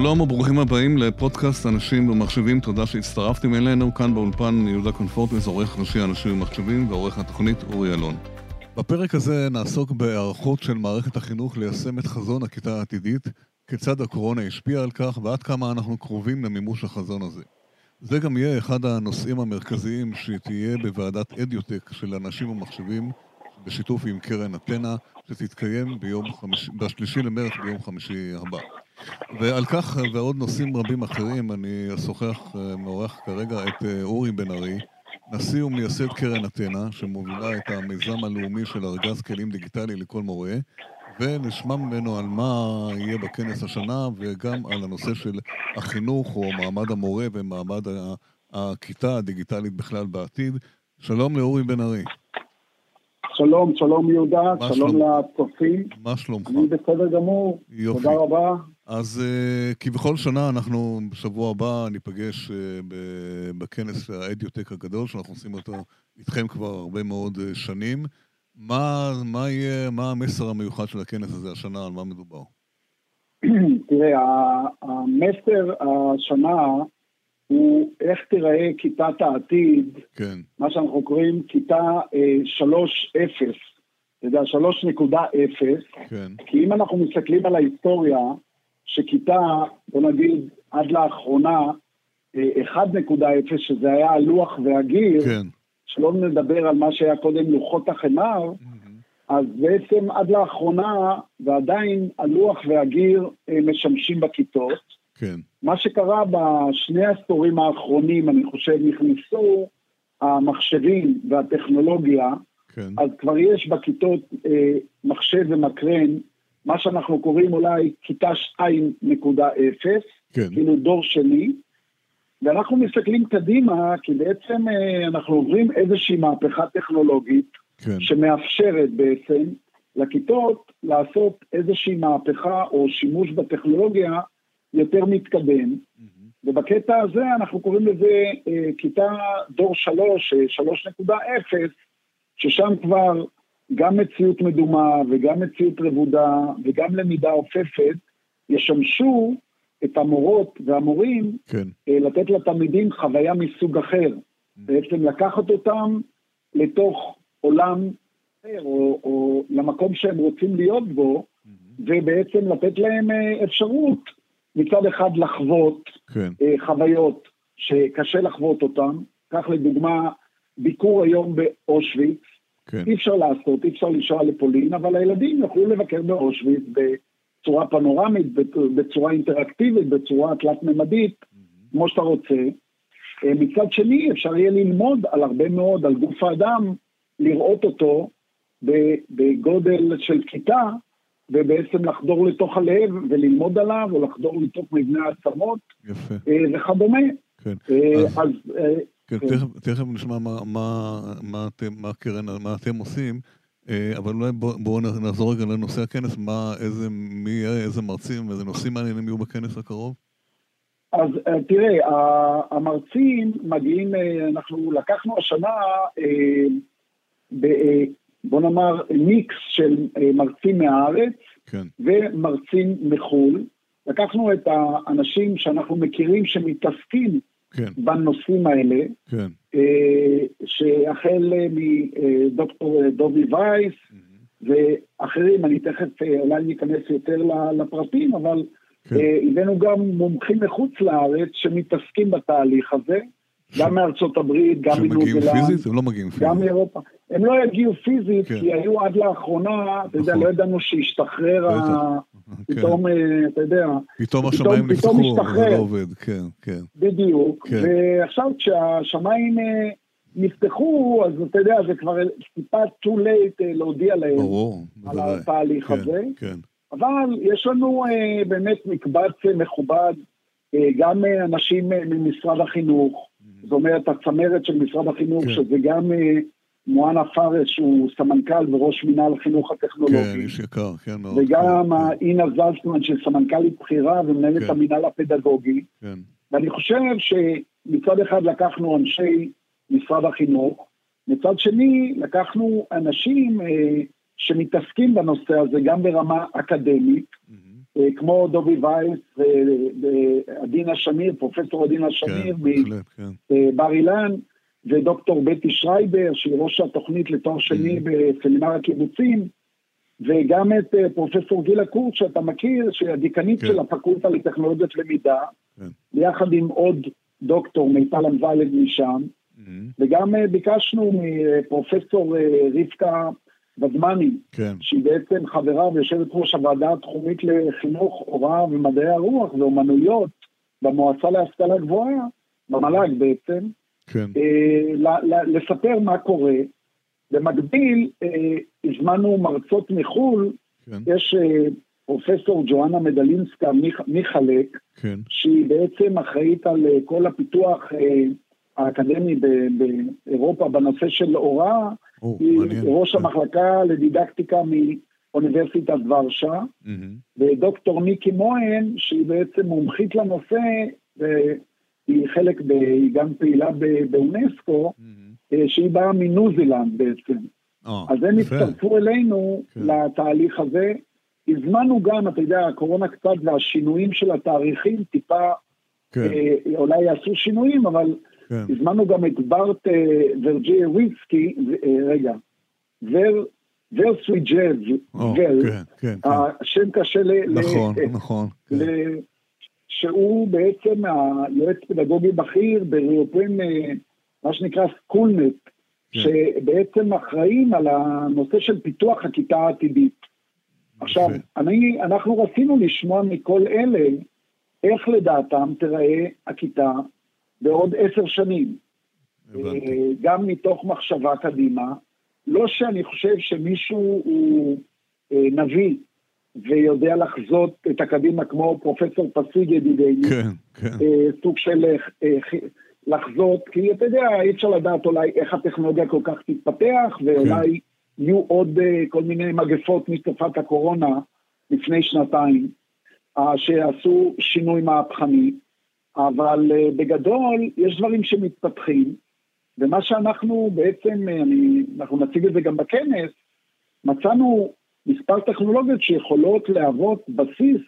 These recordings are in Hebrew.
שלום וברוכים הבאים לפודקאסט אנשים ומחשבים, תודה שהצטרפתם אלינו. כאן באולפן יהודה קונפורטס, עורך ראשי אנשים ומחשבים ועורך התוכנית אורי אלון. בפרק הזה נעסוק בהיערכות של מערכת החינוך ליישם את חזון הכיתה העתידית, כיצד הקורונה השפיעה על כך ועד כמה אנחנו קרובים למימוש החזון הזה. זה גם יהיה אחד הנושאים המרכזיים שתהיה בוועדת אדיוטק של אנשים ומחשבים, בשיתוף עם קרן אתנה, שתתקיים ביום חמישי, בשלישי למרץ ביום חמישי הבא. ועל כך ועוד נושאים רבים אחרים, אני אשוחח, אה, מאורח כרגע את אה, אורי בן ארי, נשיא ומייסד קרן אתנה, שמובילה את המיזם הלאומי של ארגז כלים דיגיטלי לכל מורה, ונשמע ממנו על מה יהיה בכנס השנה, וגם על הנושא של החינוך, או מעמד המורה ומעמד הכיתה הדיגיטלית בכלל בעתיד. שלום לאורי בן ארי. שלום, שלום יהודה, שלום לצופים. מה שלומך? אני בסדר גמור, יופי. תודה רבה. אז uh, כבכל שנה אנחנו בשבוע הבא ניפגש uh, בכנס האדיוטק הגדול, שאנחנו עושים אותו איתכם כבר הרבה מאוד uh, שנים. מה, מה יהיה, מה המסר המיוחד של הכנס הזה השנה, על מה מדובר? תראה, המסר השנה הוא איך תיראה כיתת העתיד, כן. מה שאנחנו קוראים כיתה אה, 3.0, אתה יודע, 3.0, כן. כי אם אנחנו מסתכלים על ההיסטוריה, שכיתה, בוא נגיד, עד לאחרונה, אה, 1.0, שזה היה הלוח והגיר, כן. שלא נדבר על מה שהיה קודם לוחות החמר, mm-hmm. אז בעצם עד לאחרונה, ועדיין הלוח והגיר אה, משמשים בכיתות. כן. מה שקרה בשני העשורים האחרונים, אני חושב, נכנסו המחשבים והטכנולוגיה, כן. אז כבר יש בכיתות אה, מחשב ומקרן, מה שאנחנו קוראים אולי כיתה 2.0, כן. כאילו דור שני, ואנחנו מסתכלים קדימה, כי בעצם אה, אנחנו עוברים איזושהי מהפכה טכנולוגית, כן. שמאפשרת בעצם לכיתות לעשות איזושהי מהפכה או שימוש בטכנולוגיה יותר מתקדם, mm-hmm. ובקטע הזה אנחנו קוראים לזה אה, כיתה דור שלוש, אה, שלוש נקודה אפס, ששם כבר גם מציאות מדומה וגם מציאות רבודה וגם למידה עופפת ישמשו את המורות והמורים כן. אה, לתת לתלמידים חוויה מסוג אחר. Mm-hmm. בעצם לקחת אותם לתוך עולם אחר, או, או למקום שהם רוצים להיות בו, mm-hmm. ובעצם לתת להם אה, אפשרות מצד אחד לחוות כן. אה, חוויות שקשה לחוות אותן, כך לדוגמה ביקור היום באושוויץ, כן. אי אפשר לעשות, אי אפשר לנסוע לפולין, אבל הילדים יוכלו לבקר באושוויץ בצורה פנורמית, בצורה אינטראקטיבית, בצורה תלת-ממדית, mm-hmm. כמו שאתה רוצה. אה, מצד שני, אפשר יהיה ללמוד על הרבה מאוד, על גוף האדם, לראות אותו בגודל של כיתה, ובעצם לחדור לתוך הלב וללמוד עליו, או לחדור לתוך מבנה העצמות, וכדומה. כן. אז... אז כן, כן. תכף, נשמע מה, מה, מה, אתם, מה, קרן, מה אתם עושים, אבל אולי בואו בוא נחזור רגע לנושא הכנס, מה, איזה, מי יהיה, איזה מרצים, איזה נושאים מעניינים יהיו בכנס הקרוב? אז תראה, המרצים מגיעים, אנחנו לקחנו השנה בוא נאמר, מיקס של אה, מרצים מהארץ כן. ומרצים מחו"ל. לקחנו את האנשים שאנחנו מכירים שמתעסקים כן. בנושאים האלה, כן. אה, שהחל מדוקטור דובי וייס mm-hmm. ואחרים, אני תכף אולי ניכנס יותר לפרטים, אבל כן. הבאנו גם מומחים מחוץ לארץ שמתעסקים בתהליך הזה. גם מארצות הברית, גם מניו זילנד. שמגיעים פיזית? הם לא מגיעים פיזית. גם מאירופה. הם לא יגיעו פיזית, כן. כי היו עד לאחרונה, אתה יודע, נכון. לא ידענו שהשתחרר, כן. פתאום, אה, אתה יודע, פתאום השמיים נפתחו, זה לא עובד, כן, כן. בדיוק, כן. ועכשיו כשהשמיים אה, נפתחו, אז אתה יודע, זה כבר טיפה too late אה, להודיע להם. ברור, בוודאי. על התהליך כן, הזה. כן. אבל יש לנו באמת מקבץ מכובד, גם אנשים ממשרד החינוך, זאת אומרת, הצמרת של משרד החינוך, כן. שזה גם אה, מואנה פארס, שהוא סמנכ"ל וראש מינהל החינוך הטכנולוגי. כן, איש יקר, כן מאוד. וגם כן, אינה זלצמן, שהיא סמנכ"לית בכירה ומנהלת כן. המינהל הפדגוגי. כן. ואני חושב שמצד אחד לקחנו אנשי משרד החינוך, מצד שני לקחנו אנשים אה, שמתעסקים בנושא הזה גם ברמה אקדמית, mm-hmm. אה, כמו דובי וייס ועדינה שמיר, פרופסור עדינה שמיר כן, מבר כן. אילן, ודוקטור בטי שרייבר, שהיא ראש התוכנית לתואר שני mm. בסמינר הקיבוצים, וגם את פרופסור גילה קורט, שאתה מכיר, שהיא הדיקנית כן. של הפקולטה לטכנולוגיות למידה, כן. ביחד עם עוד דוקטור מיטל אמזלד משם, mm-hmm. וגם ביקשנו מפרופסור רבקה ודמני, כן. שהיא בעצם חברה ויושבת ראש הוועדה התחומית לחינוך, הוראה ומדעי הרוח ואומנויות במועצה להשכלה גבוהה, במל"ג בעצם, כן. אה, לספר מה קורה. במקביל, אה, הזמנו מרצות מחו"ל, כן. יש אה, פרופסור ג'ואנה מדלינסקה מחלק, כן. שהיא בעצם אחראית על אה, כל הפיתוח אה, האקדמי באירופה בנושא של הוראה, היא ראש המחלקה לדידקטיקה מאוניברסיטת ורשה, ודוקטור מיקי מוהן, שהיא בעצם מומחית לנושא, והיא חלק, ב, היא גם פעילה באונסקו, אה, שהיא באה מניו זילנד בעצם. אה, אז הם הצטרפו אלינו כן. לתהליך הזה. הזמנו גם, אתה יודע, הקורונה קצת והשינויים של התאריכים טיפה, כן. אה, אולי יעשו שינויים, אבל כן. הזמנו גם את ברט אה, ורג'י וויצקי, אה, רגע, ור... ורסוי ג'אז, ור, כן, כן, השם קשה ל... נכון, ל, נכון. כן. שהוא בעצם היועץ פדגוגי בכיר בריאופים, אה, מה שנקרא סקולנט, כן. שבעצם אחראים על הנושא של פיתוח הכיתה העתידית. עכשיו, אני, אנחנו רצינו לשמוע מכל אלה איך לדעתם תיראה הכיתה בעוד עשר שנים. הבנתי. אה, גם מתוך מחשבה קדימה. לא שאני חושב שמישהו הוא אה, נביא ויודע לחזות את הקדימה כמו פרופסור פסיג ידידנו. כן, כן. אה, סוג של לחזות, כי אתה יודע, אי אפשר לדעת אולי איך הטכנולוגיה כל כך תתפתח, ואולי כן. יהיו עוד כל מיני מגפות מתקופת הקורונה לפני שנתיים, שעשו שינוי מהפכני. אבל uh, בגדול יש דברים שמתפתחים, ומה שאנחנו בעצם, אה, אני, אנחנו נציג את זה גם בכנס, מצאנו מספר טכנולוגיות שיכולות להוות בסיס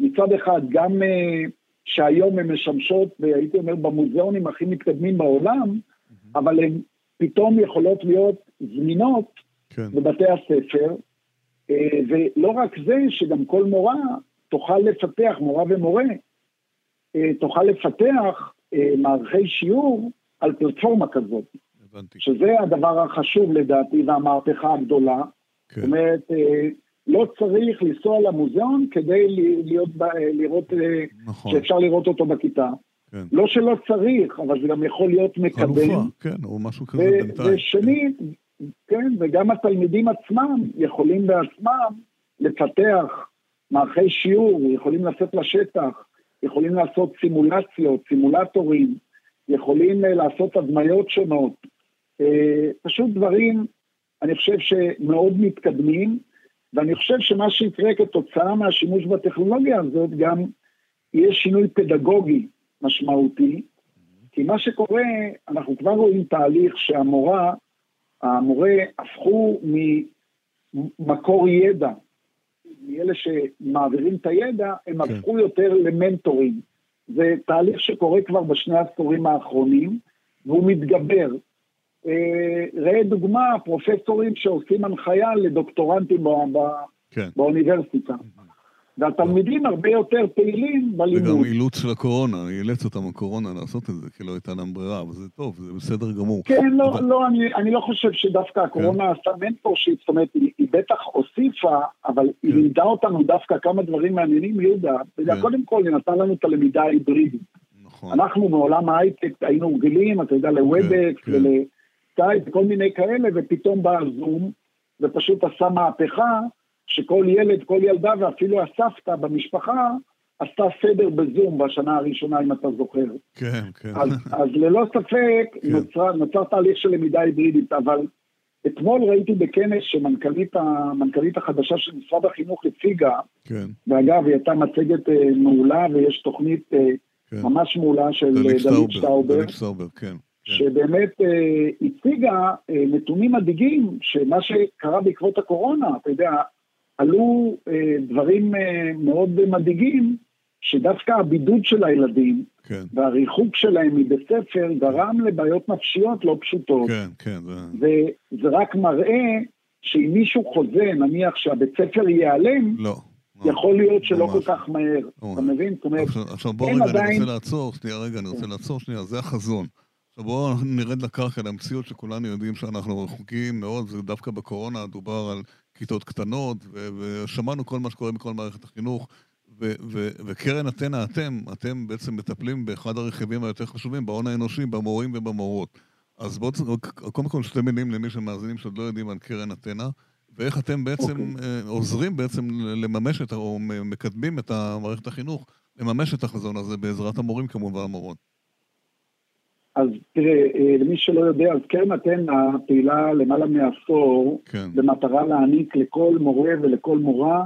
מצד אחד גם uh, שהיום הן משמשות, והייתי אומר, במוזיאונים הכי מתקדמים בעולם, mm-hmm. אבל הן פתאום יכולות להיות זמינות כן. בבתי הספר, uh, ולא רק זה, שגם כל מורה תוכל לפתח, מורה ומורה, אה, תוכל לפתח אה, מערכי שיעור על פלטפורמה כזאת. הבנתי. שזה הדבר החשוב לדעתי והמהפכה הגדולה. כן. זאת אומרת, אה, לא צריך לנסוע למוזיאון כדי להיות, לראות, נכון. שאפשר לראות אותו בכיתה. כן. לא שלא צריך, אבל זה גם יכול להיות מקדם. חלופה, כן, או משהו כזה בינתיים. ושנית, כן, וגם התלמידים עצמם יכולים בעצמם לפתח מערכי שיעור, יכולים לצאת לשטח, יכולים לעשות סימולציות, סימולטורים, יכולים אה, לעשות הדמיות שונות. אה, פשוט דברים, אני חושב שמאוד מתקדמים, ואני חושב שמה שיקרה כתוצאה מהשימוש בטכנולוגיה הזאת גם יהיה שינוי פדגוגי משמעותי, כי מה שקורה, אנחנו כבר רואים תהליך שהמורה, המורה הפכו ממקור ידע מאלה שמעבירים את הידע, הם כן. הפכו יותר למנטורים. זה תהליך שקורה כבר בשני העשורים האחרונים, והוא מתגבר. אה, ראה דוגמה, פרופסורים שעושים הנחיה לדוקטורנטים כן. באוניברסיטה. והתלמידים הרבה יותר פעילים בלימוד. וגם אילוץ של הקורונה, אילץ אותם הקורונה לעשות את זה, כי לא הייתה להם ברירה, אבל זה טוב, זה בסדר גמור. כן, לא, אבל... לא, אני, אני לא חושב שדווקא הקורונה כן. עשתה mentorship, זאת אומרת, היא, היא בטח הוסיפה, אבל כן. היא לימדה אותנו דווקא כמה דברים מעניינים, יהודה. כן. קודם כל, היא נתנה לנו את הלמידה ההיברידית. נכון. אנחנו מעולם ההייטק היינו רגילים, אתה יודע, ל- WebEx כן, כן. ולסקייפ וכל מיני כאלה, ופתאום בא הזום, ופשוט עשה מהפכה. שכל ילד, כל ילדה ואפילו הסבתא במשפחה עשתה סדר בזום בשנה הראשונה, אם אתה זוכר. כן, כן. אז, אז ללא ספק כן. נוצר, נוצר תהליך של למידה היברידית, אבל אתמול ראיתי בכנס שמנכ"לית החדשה של משרד החינוך הציגה, כן. ואגב, היא הייתה מצגת אה, מעולה ויש תוכנית אה, כן. ממש מעולה של דלית אה, שטאובר. דלית שטאובר, כן. כן. שבאמת אה, הציגה אה, נתונים מדאיגים, שמה שקרה בעקבות הקורונה, אתה יודע, עלו אה, דברים אה, מאוד מדאיגים, שדווקא הבידוד של הילדים כן, והריחוק שלהם מבית ספר גרם לבעיות נפשיות לא פשוטות. כן, כן, זה... וזה רק מראה שאם מישהו חוזה, נניח שהבית ספר ייעלם, לא. יכול להיות שלא ממש. כל כך מהר. אתה מבין? זאת אומרת, עכשיו, עכשיו בוא רגע, אני עדיין- רוצה לעצור, שנייה, רגע, אני רוצה לעצור שנייה, זה החזון. עכשיו בואו נרד לקרקע, למציאות שכולנו יודעים שאנחנו רחוקים מאוד, זה דווקא בקורונה דובר על כיתות קטנות, ושמענו כל מה שקורה בכל מערכת החינוך, ו- ו- וקרן אתנה, אתם, אתם בעצם מטפלים באחד הרכיבים היותר חשובים, בהון האנושי, במורים ובמורות. אז בואו, קודם כל שתי מילים למי שמאזינים שעוד לא יודעים על קרן אתנה, ואיך אתם בעצם אוקיי. אה, עוזרים בעצם לממש את, או מקדמים את מערכת החינוך לממש את החזון הזה בעזרת המורים כמובן והמורות. אז תראה, אה, למי שלא יודע, אז קרן אתנה פעילה למעלה מעשור כן. במטרה להעניק לכל מורה ולכל מורה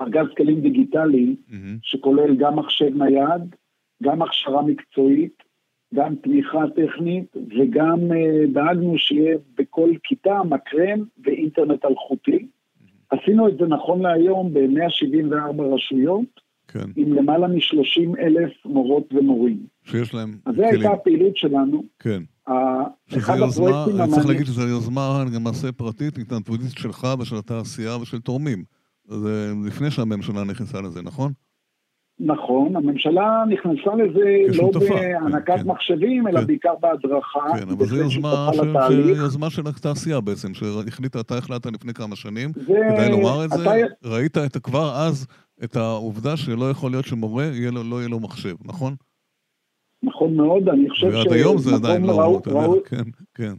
ארגז כלים דיגיטלי מהמם. שכולל גם מחשב נייד, גם הכשרה מקצועית, גם תמיכה טכנית וגם אה, דאגנו שיהיה בכל כיתה מקרן ואינטרנט אלחוטי. עשינו את זה נכון להיום ב-174 רשויות כן. עם למעלה מ-30 אלף מורות ומורים. שיש להם אז זו כלים. הייתה הפעילות שלנו. כן. ה- שזו אחד יוזמה, הפרויקטים צריך להגיד שזו יוזמה למעשה פרטית, התנדבותית שלך ושל התעשייה ושל תורמים. זה לפני שהממשלה נכנסה לזה, נכון? נכון, הממשלה נכנסה לזה לא כשותפה, בהענקת כן, מחשבים, אלא כן. בעיקר בהדרכה. כן, אבל זו יוזמה יוזמה של התעשייה בעצם, שהחליטה, אתה החלטת לפני כמה שנים, זה- כדאי לומר את זה, אתה- ראית את, כבר אז את העובדה שלא יכול להיות שמורה יהיה לו, לא יהיה לו מחשב, נכון? נכון מאוד, אני חושב ועד היום זה שמקום עדיין לא, ראוי- אתה יודע, ראוי- כן, כן,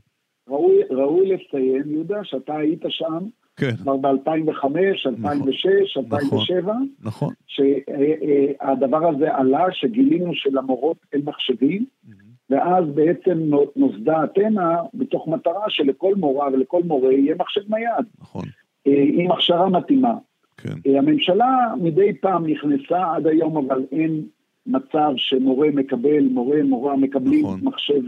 ראוי, ראוי לציין, יהודה, שאתה היית שם כן, כבר ב-2005, 2006, נכון. 2007, נכון. שהדבר הזה עלה, שגילינו שלמורות אין מחשבים, ואז בעצם נו- נוסדה אתנה מתוך מטרה שלכל מורה ולכל מורה יהיה מחשב נייד, נכון, אה, עם הכשרה מתאימה. כן, אה, הממשלה מדי פעם נכנסה עד היום, אבל אין מצב שמורה מקבל, מורה, מורה מקבלים נכון. מחשב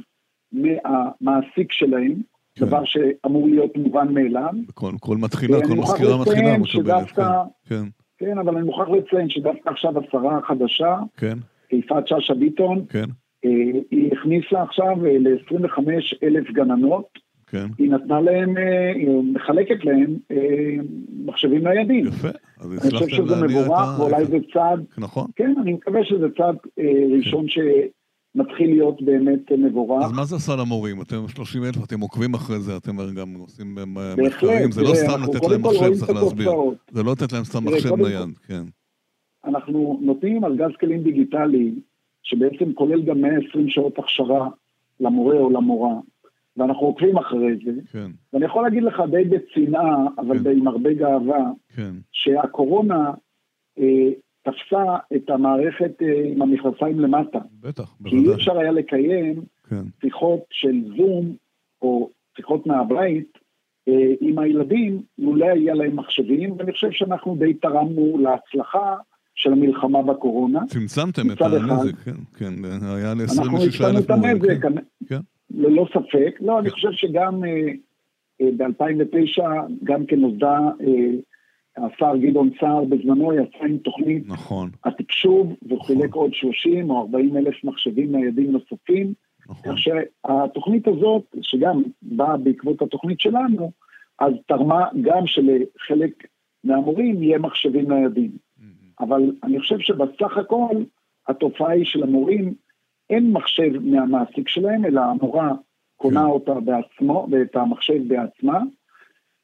מהמעסיק שלהם, כן. דבר שאמור להיות מובן מאליו. כל, כל מתחילה, כל מזכירה מתחילה מקבלת, שדווקא- כן, כן, אבל אני מוכרח לציין שדווקא עכשיו השרה החדשה, כן, יפעת שאשא ביטון, כן, אה, היא הכניסה עכשיו ל-25 אלף גננות, כן, היא נתנה להם, אה, היא מחלקת להם אה, מחשבים ניידים. יפה. אז אני חושב הצלחתם שזה להניע את מבורך, ה... ואולי זה צעד נכון. כן, אני מקווה שזה צעד אה, ראשון שמתחיל להיות באמת אה, מבורך. אז מה זה עשה למורים? אתם 30 אלף, אתם עוקבים אחרי זה, אתם גם עושים אה, מחקרים, זה לא סתם לתת להם מחשב, צריך להסביר. זה לא לתת להם סתם מחשב נייד, כן. אנחנו נותנים ארגז כלים דיגיטלי, שבעצם כולל גם 120 שעות הכשרה למורה או למורה, ואנחנו עוקבים אחרי זה. כן, ואני יכול להגיד לך די בצנעה, אבל כן. עם הרבה גאווה, כן, שהקורונה אה, תפסה את המערכת אה, עם המכנסיים למטה. בטח, כי אי בוודאי. אפשר היה לקיים כן, שיחות של זום או שיחות מהבית אה, עם הילדים, לולא היה להם מחשבים, ואני חושב שאנחנו די תרמנו להצלחה של המלחמה בקורונה. צמצמתם את. הנזק, כן, כן, היה אנחנו ל-26 הצלנו אלף את מורים. הנזק, כן, כן. ללא ספק. לא, אני כן. חושב שגם אה, אה, ב-2009, גם כן נוסדה, אה, השר גדעון סער בזמנו יצא עם תוכנית נכון, התקשוב, וחילק נכון. עוד 30 או 40 אלף מחשבים ניידים נוספים. נכון. כך שהתוכנית הזאת, שגם באה בעקבות התוכנית שלנו, אז תרמה גם שלחלק מהמורים יהיה מחשבים ניידים. אבל אני חושב שבסך הכל התופעה היא שלמורים אין מחשב מהמעסיק שלהם, אלא המורה קונה כן. אותה בעצמו, ואת המחשב בעצמה.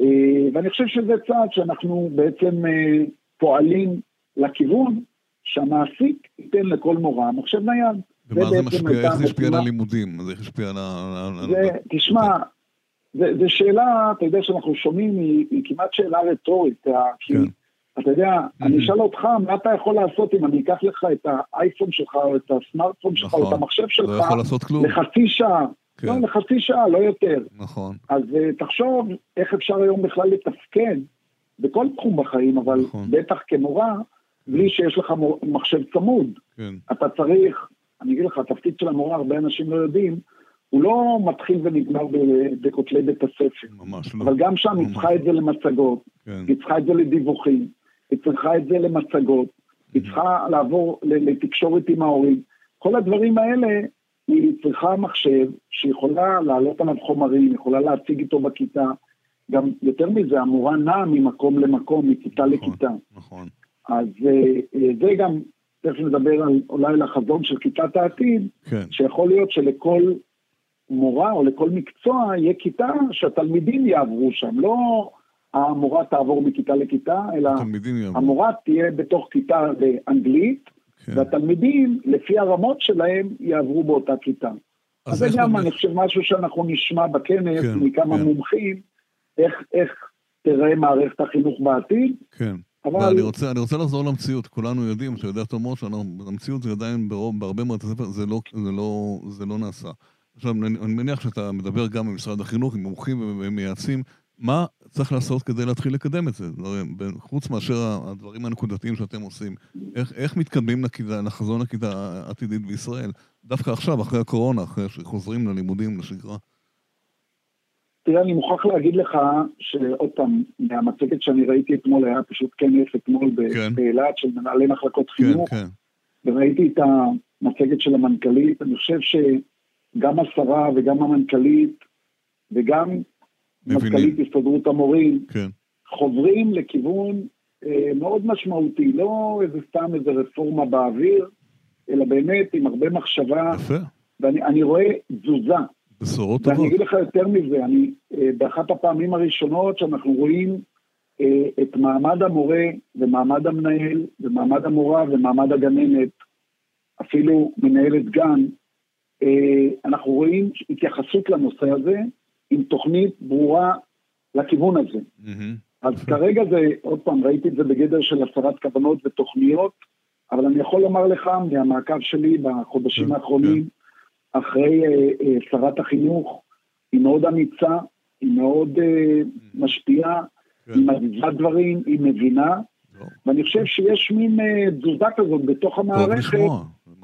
אה, ואני חושב שזה צעד שאנחנו בעצם אה, פועלים לכיוון שהמעסיק ייתן לכל מורה מחשב נייד. ומה זה משפיע, איך זה השפיע על. הלימודים? אז איך השפיע על ה... תשמע, זו שאלה, אתה יודע, שאנחנו שומעים, היא, כמעט שאלה רטורית, כי כן. אתה יודע, אני. אשאל אותך, מה אתה יכול לעשות אם אני אקח לך את האייפון שלך, או את הסמארטפון שלך, או את נכון. המחשב לא שלך, יכול לעשות כלום. לחצי שעה, כן, לא, לחצי שעה, לא יותר. נכון, אז אה, תחשוב איך אפשר היום בכלל לתפקד בכל תחום בחיים, אבל נכון. בטח כמורה, בלי שיש לך מור- מחשב צמוד. כן, אתה צריך, אני אגיד לך, התפקיד של המורה, הרבה אנשים לא יודעים, הוא לא מתחיל ונגמר בכותלי בית הספר. ממש לא. אבל גם שם היא צריכה את זה למצגות, כן. היא צריכה את זה לדיווחים, היא צריכה את זה למצגות, היא צריכה לעבור לתקשורת עם ההורים. כל הדברים האלה, היא צריכה מחשב שיכולה להעלות עליו חומרים, יכולה להציג איתו בכיתה. גם יותר מזה, המורה נעה ממקום למקום, מכיתה נכון, לכיתה. נכון. אז אה, אה, זה גם, תכף נדבר על אולי לחזון של כיתת העתיד, כן. שיכול להיות שלכל מורה או לכל מקצוע יהיה כיתה שהתלמידים יעברו שם, לא המורה תעבור מכיתה לכיתה, אלא המורה תהיה בתוך כיתה לאנגלית, כן. והתלמידים, לפי הרמות שלהם, יעברו באותה כיתה. אז זה גם, אני חושב, משהו שאנחנו נשמע בכנס כן, מכמה כן. מומחים, איך, איך תראה מערכת החינוך בעתיד. כן. אבל... אני רוצה, אני רוצה לחזור למציאות, כולנו יודעים, אתה יודע טוב מאוד שהמציאות זה עדיין ברוב, בהרבה מאוד הספר, זה לא, זה, לא, זה לא נעשה. עכשיו, אני, אני מניח שאתה מדבר גם עם משרד החינוך, עם מומחים ומייעצים, מה צריך לעשות כדי להתחיל לקדם את זה? חוץ מאשר הדברים הנקודתיים שאתם עושים, איך, איך מתקדמים לכידה, לחזון הכיתה העתידית בישראל? דווקא עכשיו, אחרי הקורונה, אחרי שחוזרים ללימודים, לשגרה. תראה, אני מוכרח להגיד לך שעוד פעם, מהמצגת שאני ראיתי אתמול, היה פשוט כנס אתמול כן. באילת של מנהלי מחלקות כן, חינוך, כן. וראיתי את המצגת של המנכ"לית, אני חושב שגם השרה וגם המנכ"לית וגם מנכ"לית הסתדרות המורים, כן. חוברים לכיוון אה, מאוד משמעותי, לא איזה סתם איזה רפורמה באוויר, אלא באמת עם הרבה מחשבה. יפה. ואני רואה תזוזה. בשורות טובות. ואני אגיד לך יותר מזה, אני, אה, באחת הפעמים הראשונות שאנחנו רואים אה, את מעמד המורה ומעמד המנהל ומעמד המורה ומעמד הגננת, אפילו מנהלת גן, אה, אנחנו רואים התייחסות לנושא הזה עם תוכנית ברורה לכיוון הזה. אז כרגע זה, עוד פעם, ראיתי את זה בגדר של הסרת כוונות ותוכניות, אבל אני יכול לומר לך מהמעקב שלי בחודשים כן, האחרונים. אחרי אה, אה, שרת החינוך, היא מאוד אמיצה, היא מאוד אה, משפיעה, כן. היא מזיזה דברים, היא מבינה, לא. ואני חושב שיש מין תזוזה כזאת בתוך המערכת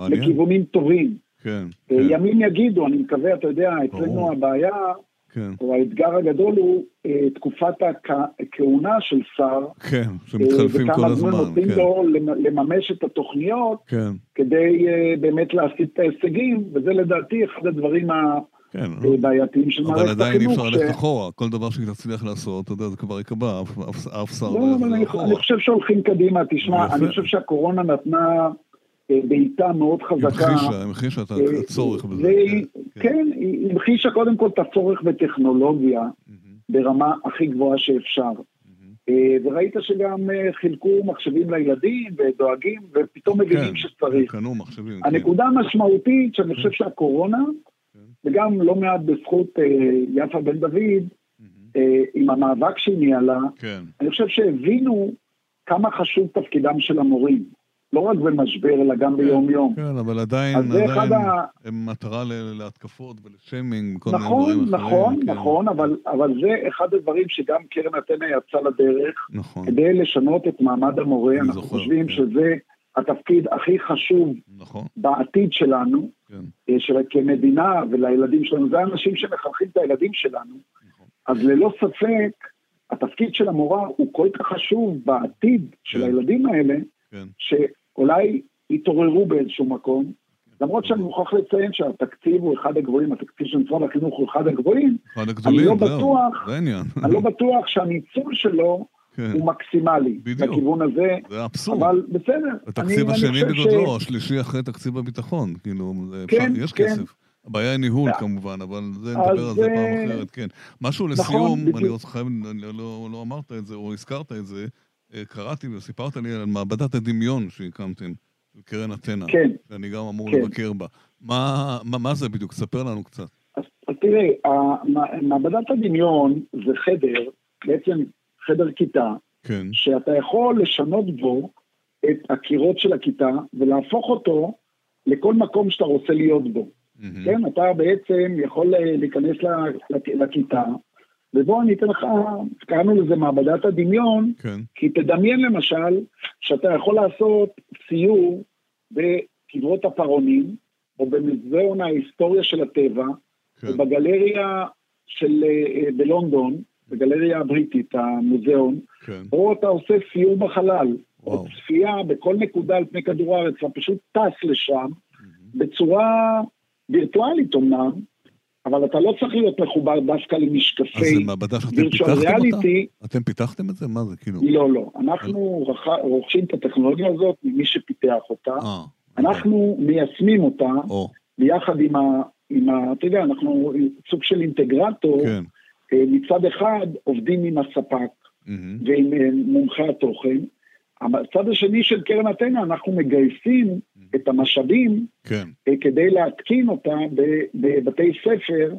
לכיוונים טובים. כן, כן. ימים יגידו, אני מקווה, אתה יודע, אצלנו הבעיה, כן. או האתגר הגדול הוא אה, תקופת הכהונה של שר. כן, שמתחלפים כל הזמן. וכמה זמן נותנים כן. לו לממש את התוכניות, כן. כדי אה, באמת להשיג את ההישגים, וזה לדעתי אחד הדברים ה... כן, בעייתיים של מערכת החינוך. אבל עדיין אי אפשר ללכת אחורה, כל דבר שתצליח לעשות, אתה יודע, זה כבר יקבע, אף שר לא, אבל אני חושב שהולכים קדימה, תשמע, אני חושב שהקורונה נתנה בעיטה מאוד חזקה. המחישה, המחישה את אה, הצורך בזה. כן, כן, היא המחישה קודם כל את הצורך בטכנולוגיה ברמה הכי גבוהה שאפשר. אה, וראית שגם אה, חילקו מחשבים לילדים ודואגים, ופתאום מבינים כן, שצריך. קנו מחשבים. כן. הנקודה המשמעותית, שאני חושב שהקורונה, וגם לא מעט בזכות יפה בן דוד, עם המאבק שהיא ניהלה, אני חושב שהבינו כמה חשוב תפקידם של המורים. לא רק במשבר, אלא גם כן, ביום-יום. כן, אבל עדיין, עדיין ה... הם מטרה להתקפות ולשיימינג, כל נכון, מיני דברים אחרים. נכון, כן. נכון, אבל, אבל זה אחד הדברים שגם קרן אתנה יצא לדרך, נכון. כדי לשנות את מעמד המורה. אנחנו זוכר, חושבים כן. שזה התפקיד הכי חשוב נכון. בעתיד שלנו, כן. אה, של, כמדינה ולילדים שלנו. זה האנשים שמחנכים את הילדים שלנו. נכון. אז ללא ספק, התפקיד של המורה הוא כל כך חשוב בעתיד של כן. הילדים האלה, כן. שאולי יתעוררו באיזשהו מקום, למרות שאני מוכרח לציין שהתקציב הוא אחד הגבוהים, התקציב של משרד החינוך הוא אחד הגבוהים, אחד הגדולים, אני לא בטוח, זה העניין. אני לא בטוח שהניצול שלו כן. הוא מקסימלי, בדיוק. לכיוון הזה, זה אבסורד. אבל בסדר. התקציב השני בגודלו, ש... השלישי אחרי תקציב הביטחון, כאילו, כן, אפשר, יש כן. כסף. הבעיה היא ניהול כמובן, אבל זה נדבר על זה פעם אה, אחרת, כן. משהו נכון, לסיום, נכון, אני רוצה חייב, לא, לא אמרת את זה או הזכרת את זה, אה, קראתי וסיפרת לי על מעבדת הדמיון שהקמתם, של קרן אתנה. כן. שאני גם אמור כן. לבקר בה. מה, מה, מה זה בדיוק? ספר לנו קצת. אז, אז תראה, מעבדת הדמיון זה חדר, בעצם חדר כיתה, כן. שאתה יכול לשנות בו את הקירות של הכיתה ולהפוך אותו לכל מקום שאתה רוצה להיות בו. Mm-hmm. כן, אתה בעצם יכול אה, להיכנס לכיתה, ובואו אני אתן לך, קראנו לזה מעבדת הדמיון, כן. כי תדמיין למשל שאתה יכול לעשות סיור בקברות הפרעונים, או במזיון ההיסטוריה של הטבע, כן. בגלריה של, אה, בלונדון, בגלריה הבריטית, המוזיאון, כן. או אתה עושה סיור בחלל, וואו. או צפייה בכל נקודה על פני כדור הארץ, אתה פשוט טס לשם mm-hmm. בצורה וירטואלית אמנם, אבל אתה לא צריך להיות מחובר דווקא למשקפי אז זה מעבדה שאתם פיתחתם אותה? אתם פיתחתם את זה? מה זה כאילו? לא, לא. אנחנו רוכשים את הטכנולוגיה הזאת ממי שפיתח אותה. אה, אנחנו מיישמים אותה ביחד עם ה... עם ה... אתה יודע, אנחנו סוג של אינטגרטור. כן. אה, מצד אחד עובדים עם הספק ועם אה, מומחי התוכן. הצד השני של קרן אתנה, אנחנו מגייסים את המשאבים כן. אה, כדי להתקין אותה בבתי ספר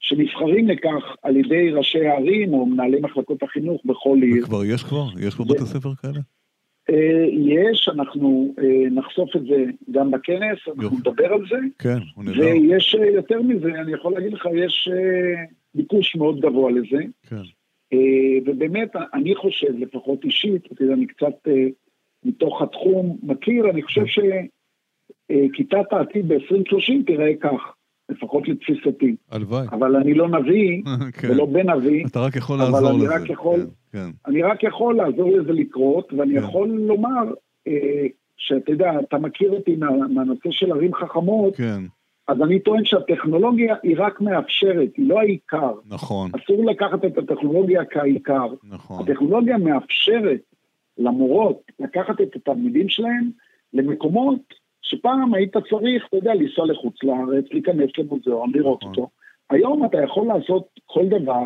שנבחרים לכך על ידי ראשי הערים או מנהלי מחלקות החינוך בכל עיר. וכבר יש כבר? יש כבר בתי ספר כאלה? אה, יש, אנחנו אה, נחשוף את זה גם בכנס, אנחנו נדבר על זה. כן, הוא נדבר. ויש יותר מזה, אני יכול להגיד לך, יש ביקוש מאוד גבוה לזה. כן. ובאמת, אני חושב, לפחות אישית, אתה יודע, אני קצת מתוך התחום מכיר, אני חושב כן. שכיתת העתיד ב-2030 תראה כך. לפחות לתפיסתי. הלוואי. אבל אני לא נביא, כן. ולא בן נביא. אתה רק יכול לעזור לזה. רק יכול, כן, כן. אני רק יכול לעזור לזה לקרות, ואני כן. יכול לומר, אה, שאתה יודע, אתה מכיר אותי מה, מהנושא של ערים חכמות, כן. אז אני טוען שהטכנולוגיה היא רק מאפשרת, היא לא העיקר. נכון. אסור לקחת את הטכנולוגיה כעיקר. נכון. הטכנולוגיה מאפשרת למורות לקחת את התלמידים שלהם למקומות שפעם היית צריך, אתה יודע, לנסוע לחוץ לארץ, להיכנס למוזיאון, לראות נכון. אותו. היום אתה יכול לעשות כל דבר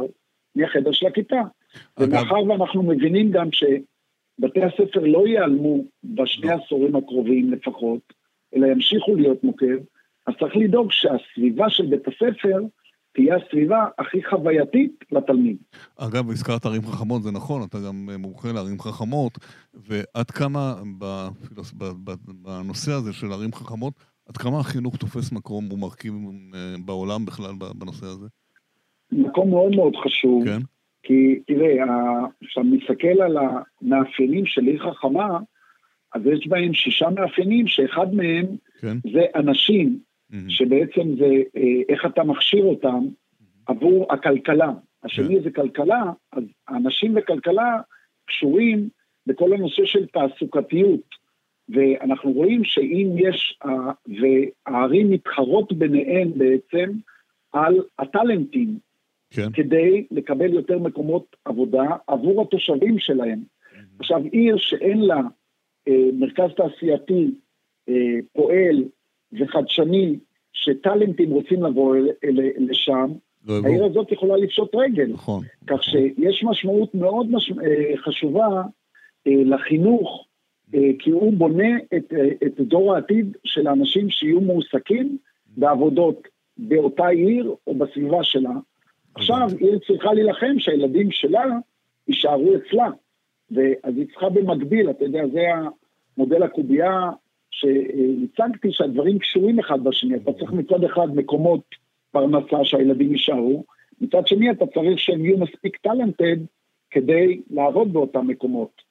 מהחדר של הכיתה. ומאחר ואנחנו מבינים גם שבתי הספר לא ייעלמו בשני לא. העשורים הקרובים לפחות, אלא ימשיכו להיות מוקד, אז צריך לדאוג שהסביבה של בית הספר תהיה הסביבה הכי חווייתית לתלמיד. אגב, הזכרת ערים חכמות, זה נכון, אתה גם מומחה לערים חכמות, ועד כמה בנושא הזה של ערים חכמות, עד כמה החינוך תופס מקום ומרכיב אה, בעולם בכלל בנושא הזה? מקום מאוד מאוד חשוב, כן? כי תראה, כשאתה מסתכל על המאפיינים של עיר חכמה, אז יש בהם שישה מאפיינים, שאחד מהם כן? זה אנשים mm-hmm. שבעצם זה אה, איך אתה מכשיר אותם עבור הכלכלה. השני כן. זה כלכלה, אז האנשים וכלכלה קשורים בכל הנושא של תעסוקתיות. ואנחנו רואים שאם יש, והערים מתחרות ביניהן בעצם על הטאלנטים, כן. כדי לקבל יותר מקומות עבודה עבור התושבים שלהם. Mm-hmm. עכשיו, עיר שאין לה אה, מרכז תעשייתי אה, פועל וחדשני, שטאלנטים רוצים לבוא אל, אל, לשם, לא העיר הזאת יכולה לפשוט רגל. נכון. כך נכון. שיש משמעות מאוד מש... אה, חשובה אה, לחינוך, אה, כי הוא בונה את, את דור העתיד של האנשים שיהיו מועסקים בעבודות באותה עיר או בסביבה שלה. עכשיו, עיר צריכה להילחם שהילדים שלה יישארו אצלה. ואז היא צריכה במקביל, אתה יודע, זה המודל הקובייה שהצגתי שהדברים קשורים אחד בשני, אתה צריך מצד אחד מקומות פרנסה שהילדים יישארו, מצד שני אתה צריך שהם יהיו מספיק טאלנטד כדי לעבוד באותם מקומות.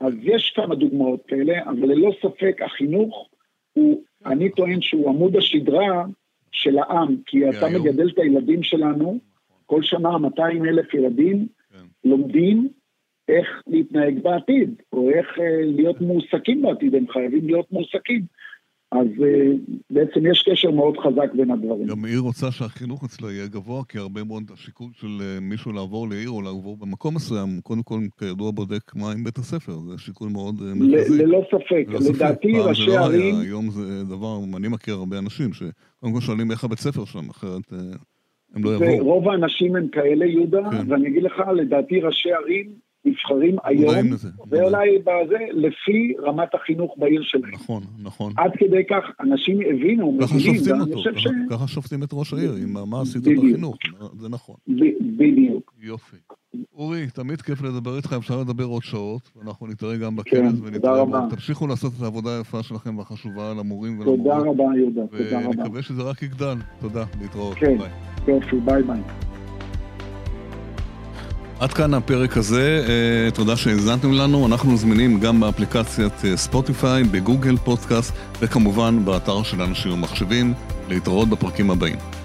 אז יש כמה דוגמאות כאלה, אבל ללא ספק החינוך הוא, אני טוען שהוא עמוד השדרה של העם, כי אתה מגדל את הילדים שלנו, כל שנה 200 אלף ילדים כן. לומדים איך להתנהג בעתיד, או איך אה, להיות מועסקים בעתיד, הם חייבים להיות מועסקים. אז אה, בעצם יש קשר מאוד חזק בין הדברים. גם עיר רוצה שהחינוך אצלה יהיה גבוה, כי הרבה מאוד השיקול של אה, מישהו לעבור לעיר או לעבור במקום מסוים, קודם כל, כידוע, בודק מה עם בית הספר, זה שיקול מאוד מרכזי. ללא ספק, לדעתי ראשי ערים... היום זה דבר, אני מכיר הרבה אנשים שקודם כל שואלים איך הבית ספר שם, אחרת הם לא יבואו. רוב האנשים הם כאלה, יהודה, כן. ואני אגיד לך, לדעתי ראשי ערים נבחרים היום, ואולי בזה, לפי רמת החינוך בעיר שלהם. נכון, נכון. עד כדי כך אנשים הבינו, שופטים אותו, ככה, ש... ככה שופטים את ראש העיר, עם מה עשית בחינוך, זה נכון. בדיוק. יופי. אורי, תמיד כיף לדבר איתך, אפשר לדבר עוד שעות, ואנחנו נתראה גם בכנס כן, ונתראה בו. תמשיכו לעשות את העבודה היפה שלכם והחשובה למורים ולמורות. תודה רבה, יהודה, תודה רבה. ונקווה שזה רק יגדל. תודה, להתראות. כן, יופי, ביי ביי. עד כאן הפרק הזה, אה, תודה שהאזנתם לנו, אנחנו זמינים גם באפליקציית אה, ספוטיפיי, בגוגל פודקאסט וכמובן באתר של אנשים ומחשבים, להתראות בפרקים הבאים.